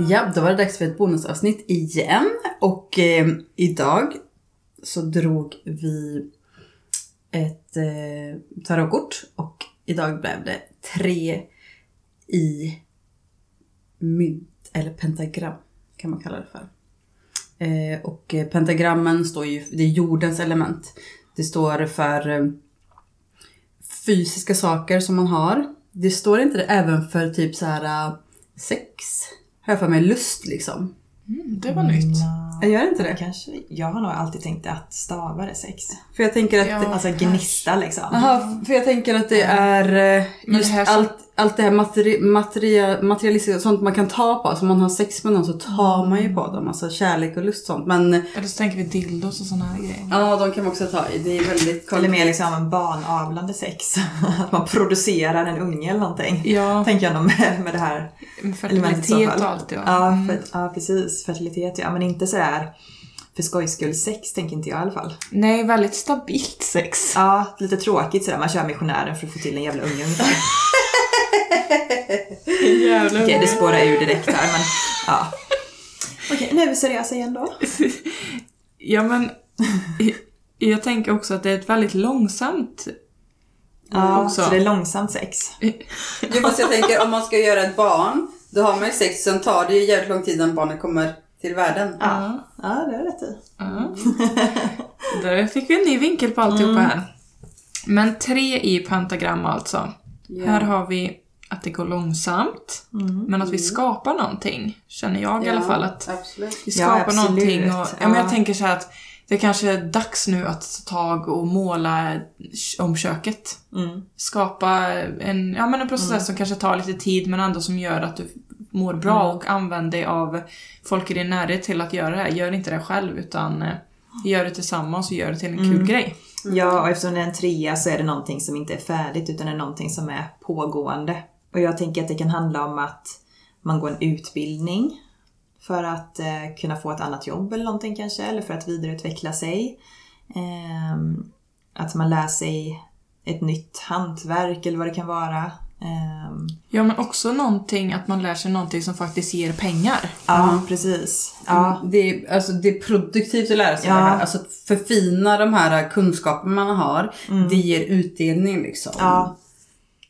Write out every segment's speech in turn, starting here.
Ja, då var det dags för ett bonusavsnitt igen. Och eh, idag så drog vi ett eh, tarotkort. Och idag blev det tre i mynt, eller pentagram kan man kalla det för. Eh, och eh, pentagrammen står ju, det är jordens element. Det står för eh, fysiska saker som man har. Det står inte det även för typ så här eh, sex? Har jag för mig lust liksom. Mm, det var nytt. Jag gör inte det. Kanske. Jag har nog alltid tänkt att stavar är sex. För jag tänker att... Ja. Alltså gnista liksom. Aha, för jag tänker att det är eh, just det här som- allt, allt det här materi, materia, materialistiska, sånt man kan ta på. Alltså om man har sex med någon så tar man ju på dem. Alltså kärlek och lust och sånt. Men Eller så tänker vi dildos och såna här grejer. ja, de kan man också ta i. Det är väldigt Eller mer liksom en barnavlande sex. Att man producerar en unge eller någonting. Ja, Tänker jag nog med, med det här fertilitet och allt ja. Ja, Mm. för, ja, precis. Fertilitet ja. Men inte sådär för skojs skull sex tänker inte jag i alla fall. Nej, väldigt stabilt sex. Ja, lite tråkigt sådär. Man kör missionären för att få till en jävla unge ungefär. Jävlar. Okej, det spårar ur direkt här men ja. Okej, nu är vi seriösa igen då. Ja, men jag tänker också att det är ett väldigt långsamt Ja, också. så det är långsamt sex. Jo fast jag tänker om man ska göra ett barn. Då har man ju sex, sen tar det ju jävligt lång tid innan barnet kommer till världen. Ja. Ja, det är rätt i. Ja. Där fick vi en ny vinkel på alltihopa här. Men tre i pentagram alltså. Ja. Här har vi att det går långsamt, men att vi skapar någonting. Känner jag i alla fall att Absolut. vi Ja, skapar absolut. någonting. Och, ja, men jag Ja. tänker så här att det kanske är dags nu att ta tag och måla om köket. Mm. Skapa en, ja, men en process som kanske tar lite tid men ändå som gör att du mår bra och använd dig av folk i din närhet till att göra det här. Gör inte det själv utan eh, gör det tillsammans och gör det till en kul grej. Ja, och eftersom det är en trea så är det någonting som inte är färdigt utan det är någonting som är pågående. Och jag tänker att det kan handla om att man går en utbildning för att eh, kunna få ett annat jobb eller någonting kanske, eller för att vidareutveckla sig. Ehm, att man lär sig ett nytt hantverk eller vad det kan vara. Ehm, Ja men också någonting att man lär sig någonting som faktiskt ger pengar. ja, precis. Ja, Det, är, alltså, det är produktivt att lära sig Ja. det här. Alltså att förfina de här kunskaperna man har. Det ger utdelning liksom. Ja.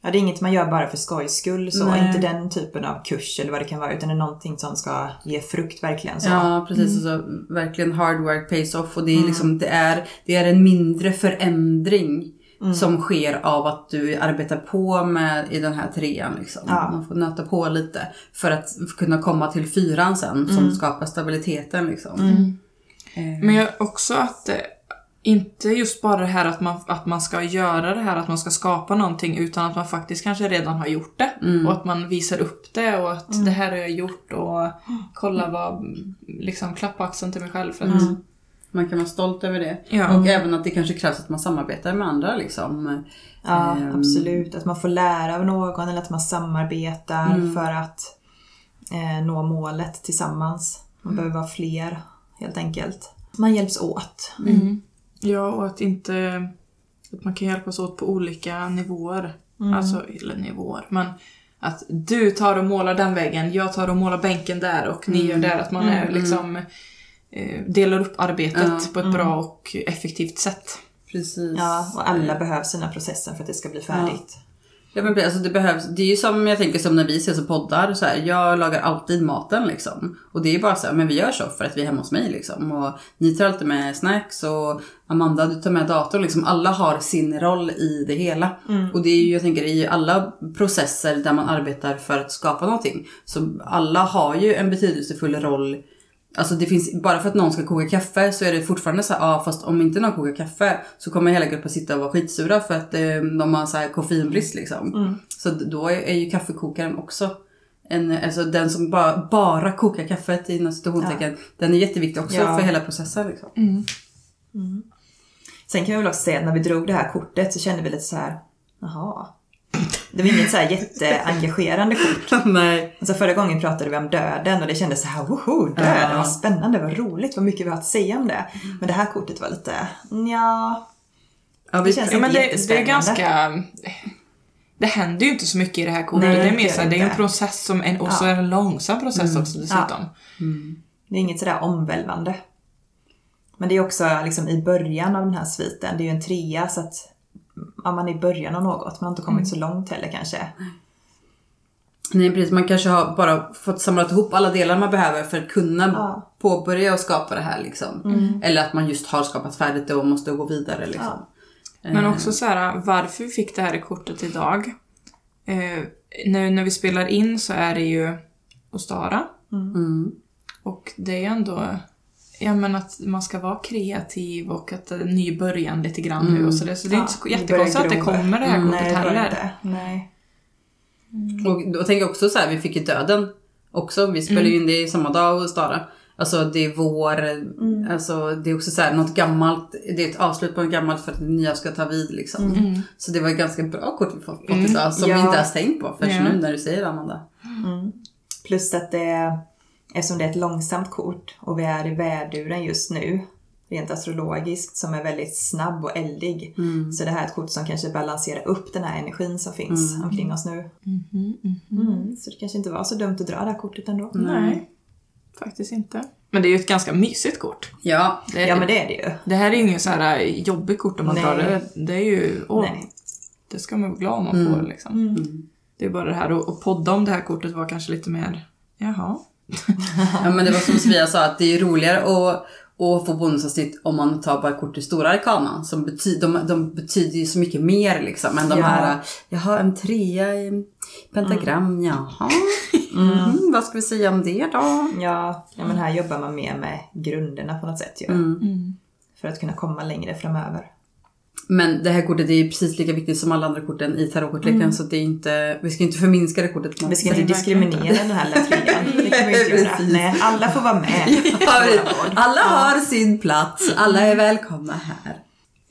Ja, det är inget man gör bara för skojs skull. Så. Nej. Inte den typen av kurs eller vad det kan vara. Utan det är någonting som ska ge frukt verkligen. Så. Ja, precis. Alltså, verkligen hard work pays off. Och det är, liksom, det är, det är en mindre förändring som sker av att du arbetar på med i den här trean. Liksom. Ja. Man får nöta på lite för att kunna komma till fyran sen som skapar stabiliteten. Liksom. Eh, Men jag också att eh, inte just bara det här att man, att man ska göra det här, att man ska skapa någonting, utan att man faktiskt kanske redan har gjort det. Och att man visar upp det och att det här har jag gjort och kolla vad, liksom klappa axeln till mig själv för att Man kan vara stolt över det. Ja. Och även att det kanske krävs att man samarbetar med andra. Liksom. Ja, Ehm. absolut. Att man får lära av någon eller att man samarbetar Mm. för att eh, nå målet tillsammans. Man behöver vara fler, helt enkelt. Man hjälps åt. Mm. Ja, och att inte... Att man kan hjälpas åt på olika nivåer. Alltså, eller nivåer, men att du tar och målar den väggen, jag tar och målar bänken där och ni gör där. Att man är liksom eh, delar upp arbetet Ja, på ett bra och effektivt sätt. Precis. Ja, och alla behöver sina processer för att det ska bli färdigt. Ja men precis, alltså det behövs. Det är ju som jag tänker som när vi ses och poddar. Så här, jag lagar alltid maten liksom. Och det är bara så här, men vi gör så för att vi är hemma hos mig liksom. Och ni tar alltid med snacks och Amanda du tar med datorn liksom. Alla har sin roll i det hela. Och det är ju, jag tänker i alla processer där man arbetar för att skapa någonting. Så alla har ju en betydelsefull roll Alltså det finns, bara för att någon ska koka kaffe så är det fortfarande så här, ja fast om inte någon kokar kaffe så kommer hela gruppen sitta och vara skitsura för att eh, de har så här koffeinbrist liksom. Så d- då är, är ju kaffekokaren också en, alltså den som bara, bara kokar kaffet inom citationstecken, den är jätteviktig också Ja. för hela processen liksom. Sen kan vi väl också säga att när vi drog det här kortet så kände vi lite så här, jaha. Det var inget så här jätteengagerande kort. Nej. Alltså förra gången pratade vi om döden och det kändes så här, woho, döden, Ja. vad spännande, vad roligt, vad mycket vi har att säga om det. Men det här kortet var lite, ja, Ja, Det vi, känns- Ja, men inte det, det är ganska... det händer ju inte så mycket i det här kortet. Nej, det är det mer så det det är en process som, en, och så Ja. är det en långsam process också dessutom. Det är inget sådär omvälvande. Men det är också liksom i början av den här sviten, det är ju en trea så att ja, man är i början av något, man har inte kommit så långt heller kanske. Nej precis, man kanske har bara fått samlat ihop alla delar man behöver för att kunna Ja. påbörja och skapa det här liksom. Eller att man just har skapat färdigt det och måste gå vidare liksom. Men också så här, varför vi fick det här kortet idag. Eh, nu när vi spelar in så är det ju Ostara. Mm. Och det är ändå Ja men att man ska vara kreativ och att det är en ny början lite grann nu och så det. Så det är inte så jättekonstigt att det kommer det här kortet Nej, det tror jag heller. Nej. Och då tänker jag också så här, vi fick ju döden också. Vi spelade ju in det i samma dag och Stara. Alltså det är vår, alltså det är också så här något gammalt, det är ett avslut på något gammalt för att det nya ska ta vid liksom. Så det var ett ganska bra kort vi fått fått idag som vi Ja. inte ens tänkt på förrän Ja. nu när du säger det Amanda. Plus att det, eftersom det är ett långsamt kort och vi är i väduren just nu, rent astrologiskt, som är väldigt snabb och eldig. Så det här är ett kort som kanske balanserar upp den här energin som finns omkring oss nu. Mm, så det kanske inte var så dumt att dra det här kortet ändå. Nej, faktiskt inte. Men det är ju ett ganska mysigt kort. Ja, Det, Ja men det är det ju. det här är ju ingen så här jobbigt kort om man Nej. drar det. Det är ju, åh, Nej. det ska man vara glad om man får liksom. Det är bara det här att att podda om det här kortet var kanske lite mer, jaha. Ja men det var som Sofia sa att det är roligare att, att få bonusavsnitt om man tar bara kort i stora arkanan. Som bety, de, de betyder ju så mycket mer liksom än de Ja. här, jaha en trea i pentagram, jaha. Mm, vad ska vi säga om det då? Ja, ja, men här jobbar man mer med grunderna på något sätt ju. Mm. För att kunna komma längre framöver. Men det här kortet är ju precis lika viktigt som alla andra korten i tarotkortleken så det är inte, vi ska inte förminska det kortet. Vi ska inte diskriminera den här lilla trean. Det kan vi inte göra. Nej, alla får vara med. alla har sin plats, alla är välkomna här.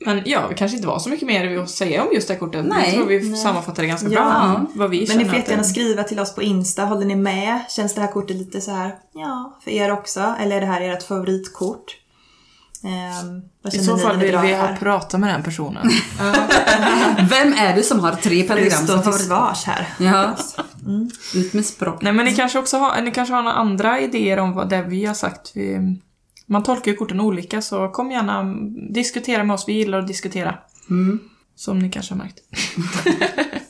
Men ja, det kanske inte var så mycket mer att säga om just det här kortet. Nej. Jag tror vi sammanfattar det ganska Ja. bra. Vad vi Men ni får jättegärna det- skriva till oss på Insta. Håller ni med? Känns det här kortet lite så här, ja, för er också? Eller är det här ert favoritkort? Vad I så fall vill vi det ha prata med den personen. Vem är du som har tre pentagram står som till favorit? svars här. Ja. Ut med språk. Nej men ni kanske också har, ni kanske har några andra idéer om vad det vi har sagt. Vi, man tolkar ju korten olika så kom gärna diskutera med oss. Vi gillar att diskutera. Mm. Som ni kanske har märkt.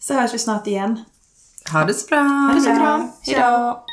Så hörs vi snart igen. Ha det så bra. Ha det så bra. Hejdå!